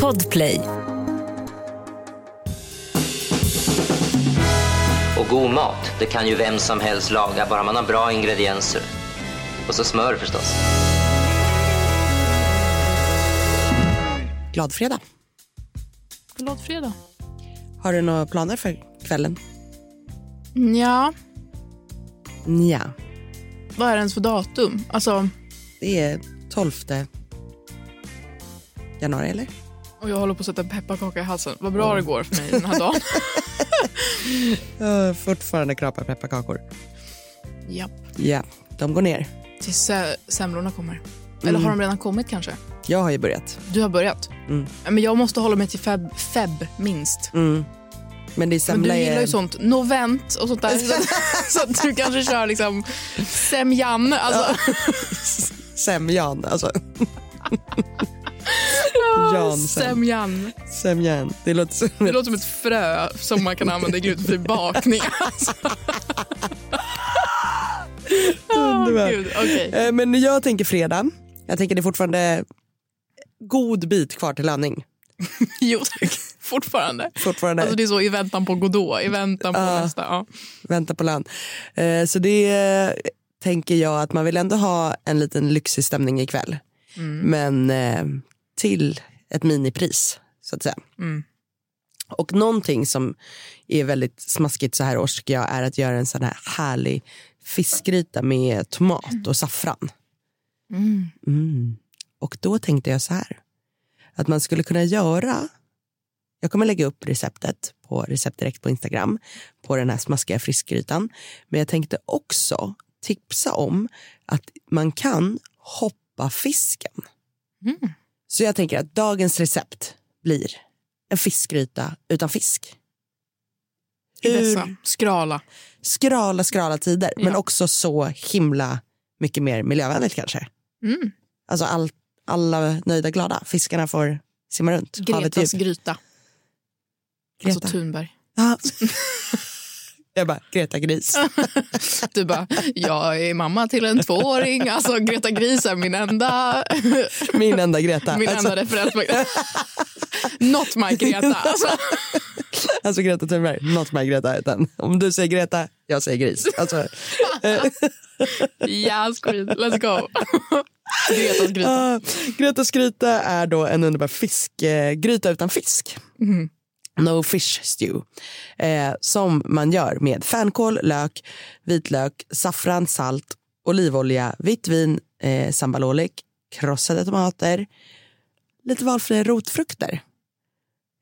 Podplay. Och god mat, det kan ju vem som helst laga, bara man har bra ingredienser. Och så smör förstås. Glad fredag. Glad fredag. Har du några planer för kvällen? Ja, Ja, vad är det ens för datum? Alltså, det är 12 januari eller? och jag håller på att sätta pepparkaka i halsen. Vad bra det går för mig den här dagen. Uh, fortfarande krapar pepparkakor. Japp. Ja, de går ner. Tills semlorna kommer. Eller har de redan kommit kanske? Jag har ju börjat. Du har börjat? Mm. Men jag måste hålla mig till feb, feb minst. Mm. Men det är Men du gillar ju sånt novent och sånt där. Så, så att du kanske kör liksom semjan. Alltså, Semjan, alltså. Jan Sem. semjan. Semjan. Det låter som... Det låter som ett frö som man kan använda i glutenfri bakning. Alltså. Underbart. Eh, Men jag tänker fredag. Jag tänker det är fortfarande god bit kvar till landning. Jo tack, fortfarande. Fortfarande. Alltså det är så i väntan på Godot, i väntan på nästa. Ja. vänta på land. Eh, Så det eh, tänker jag att man vill ändå ha en liten lyxig stämning ikväll. Men eh, till ett minipris så att säga. Mm. Och någonting som är väldigt smaskigt så här års tycker jag är att göra en sån här härlig fiskgryta med tomat och saffran. Mm. Mm. Och då tänkte jag så här. Att man skulle kunna göra. Jag kommer lägga upp receptet på recept direkt på Instagram. På den här smaskiga fiskgrytan. Men jag tänkte också tipsa om att man kan hoppa fisken. Mm. Så jag tänker att dagens recept blir en fiskgryta utan fisk. I dessa skrala. skrala, skrala tider. Men Ja. också så himla mycket mer miljövänligt kanske. Mm. Alltså all, alla nöjda glada. Fiskarna får simma runt. Gretas gryta. Greta. Alltså Thunberg. Ja. Jag bara, Greta Gris. Du bara, jag är mamma till en tvååring. Alltså Greta Gris är min enda, Min enda Greta. min alltså, enda referens. Not my Greta. Alltså. alltså Greta Thunberg, not my Greta. Utan om du säger Greta, jag säger gris. Alltså, Yes queen, let's go. Gretas gryta. Gretas gryta är då en underbar fiskgryta utan fisk. Mhm. No fish stew. Eh, som man gör med fänkål, lök, vitlök, saffran, salt, olivolja, vitt vin, eh, sambalolek, krossade tomater, lite valfria rotfrukter.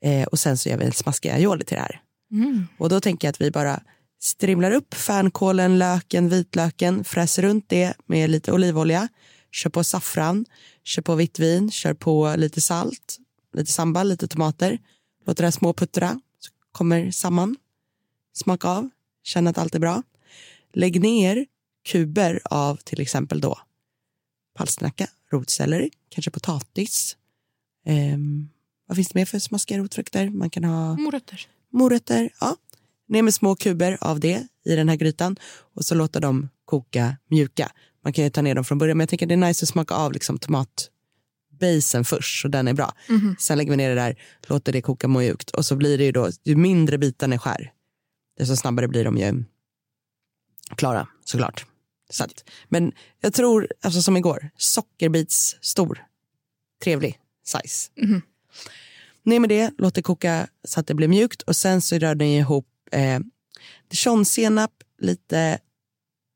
Eh, och sen så gör vi en smaskig aioli till det här. Mm. Och då tänker jag att vi bara strimlar upp fänkålen, löken, vitlöken, fräser runt det med lite olivolja, kör på saffran, kör på vitt vin, kör på lite salt, lite sambal, lite tomater, låter det här små puttra, så kommer samman, smaka av, känna att allt är bra. Lägg ner kuber av till exempel då palsternacka, rotselleri, kanske potatis. Ehm, vad finns det mer för smaskiga rotfrukter? Man kan ha Morötter. morötter, ja. Ner med små kuber av det i den här grytan och så låta dem koka mjuka. Man kan ju ta ner dem från början men jag tänker det är nice att smaka av liksom tomatbasen först så den är bra. Sen lägger vi ner det där, låter det koka mjukt och så blir det ju då, ju mindre bitarna skär desto snabbare blir de ju klara såklart. Så att, men jag tror, alltså som igår, sockerbits stor, trevlig size. Ner med det, låt det koka så att det blir mjukt och sen så rör ni ihop eh, dijonsenap, lite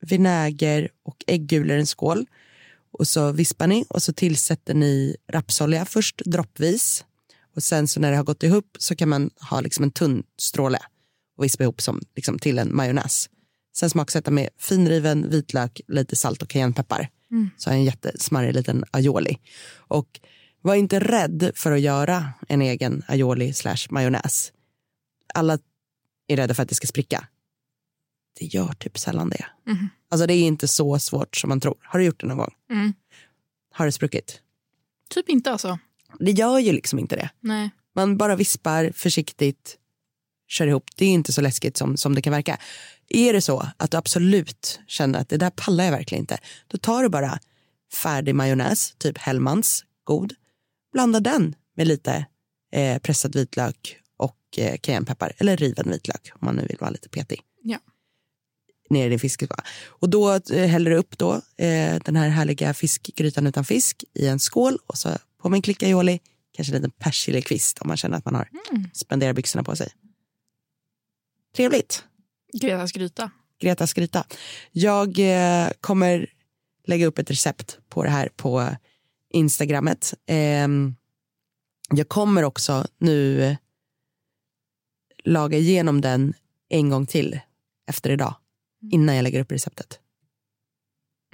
vinäger och äggulor i en skål. Och så vispar ni och så tillsätter ni rapsolja först droppvis. Och sen så när det har gått ihop så kan man ha liksom en tunn stråle och vispa ihop som liksom till en majonnäs. Sen smaksätta med finriven vitlök, lite salt och cayennepeppar. Så en jättesmarrig liten aioli. Och var inte rädd för att göra en egen aioli slash majonnäs. Alla är rädda för att det ska spricka. Det gör typ sällan det. Alltså det är inte så svårt som man tror. Har du gjort det någon gång? Mm. Har det spruckit? Typ inte alltså. Det gör ju liksom inte det. Nej. Man bara vispar försiktigt, kör ihop. Det är inte så läskigt som, som det kan verka. Är det så att du absolut känner att det där pallar jag verkligen inte, då tar du bara färdig majonnäs, typ Hellmans, god. blanda den med lite eh, pressad vitlök och eh, cayennepeppar. Eller riven vitlök om man nu vill vara lite petig. Ja. Ner i din fiskgryta. Och då eh, häller du upp då, eh, den här härliga fiskgrytan utan fisk i en skål och så på med en klick aioli, kanske en liten persiljekvist om man känner att man har Mm. spenderat byxorna på sig. Trevligt. Gretas gryta. Gretas gryta. Jag eh, kommer lägga upp ett recept på det här på Instagrammet. Ehm, jag kommer också nu eh, laga igenom den en gång till efter idag. Innan jag lägger upp receptet.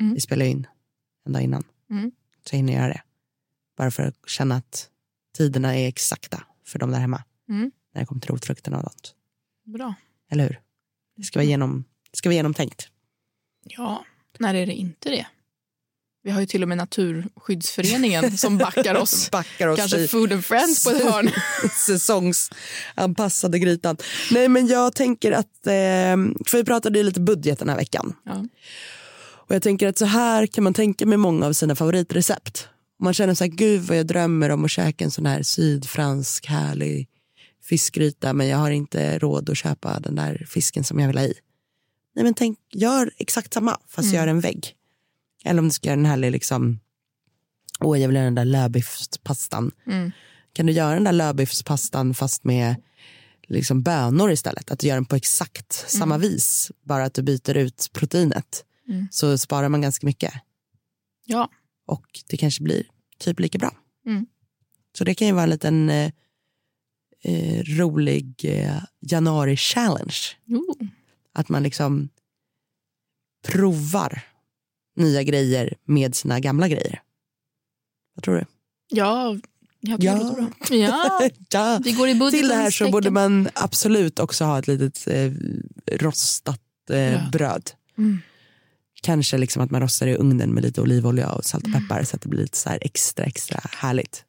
Mm. Vi spelar in en dag innan. Mm. Så jag hinner göra det. Bara för att känna att tiderna är exakta för de där hemma. Mm. När det kommer till rotfrukterna och sånt. Bra. Eller hur? Det ska vara, genom, det ska vara genomtänkt. Ja, när är det inte det? Vi har ju till och med Naturskyddsföreningen som backar oss. Backar oss Kanske i Food and Friends på ett hörn. säsongsanpassade grytan. Nej men jag tänker att, eh, för vi pratade ju lite budget den här veckan. Ja. Och jag tänker att så här kan man tänka med många av sina favoritrecept. Man känner så här, gud vad jag drömmer om att käka en sån här sydfransk härlig fiskgryta men jag har inte råd att köpa den där fisken som jag vill ha i. Nej men tänk, gör exakt samma fast Mm. gör en vägg. Eller om du ska göra den härlig liksom, åh jag vill göra den där lövbiffspastan. Mm. Kan du göra den där lövbiffspastan fast med liksom bönor istället? Att du gör den på exakt samma vis, bara att du byter ut proteinet. Mm. Så sparar man ganska mycket ja. och det kanske blir typ lika bra. Mm. Så det kan ju vara en liten eh, eh, rolig eh, januari-challenge. Att man liksom provar nya grejer med sina gamla grejer. Vad tror du? Ja, jag tror Ja. det låter bra. Ja, ja. vi går i budgetens Till det här så tecken. borde man absolut också ha ett litet eh, rostat eh, Bröd. bröd. Mm. Kanske liksom att man rostar i ugnen med lite olivolja och salt och Mm. peppar så att det blir lite så här extra extra härligt.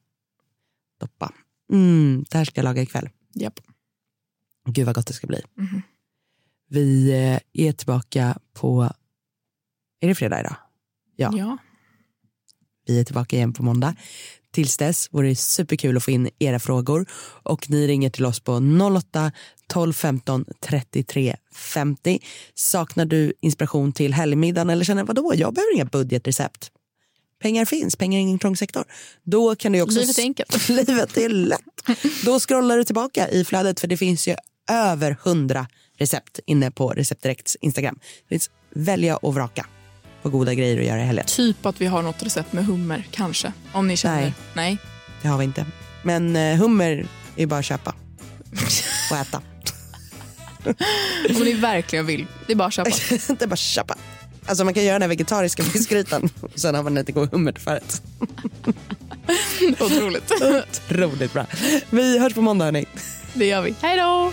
Doppa. Mm, det här ska jag laga ikväll. Japp. Gud vad gott det ska bli. Mhm. Vi eh, är tillbaka på, är det fredag idag? Ja. Ja. Vi är tillbaka igen på måndag. Tills dess vore det superkul att få in era frågor och ni ringer till oss på 08 12 15 33 50. Saknar du inspiration till helgmiddagen eller känner vadå, jag behöver inga budgetrecept. Pengar finns, pengar är ingen trång sektor. Då kan du också... Livet är enkelt. Livet är lätt. Då scrollar du tillbaka i flödet för det finns ju över hundra recept inne på Recept Direkts Instagram. Det finns välja och vraka på goda grejer att göra i helgen. Typ att vi har något recept med hummer, kanske. Om ni känner. Nej. Nej. Det har vi inte. Men eh, hummer är bara att köpa och äta. Om ni verkligen vill. Det är bara att köpa. det är bara att köpa. Alltså man kan göra den här vegetariska fiskgrytan och sen har man lite god hummer till förrätt. Otroligt. Otroligt bra. Vi hörs på måndag hörni. Det gör vi. Hej då!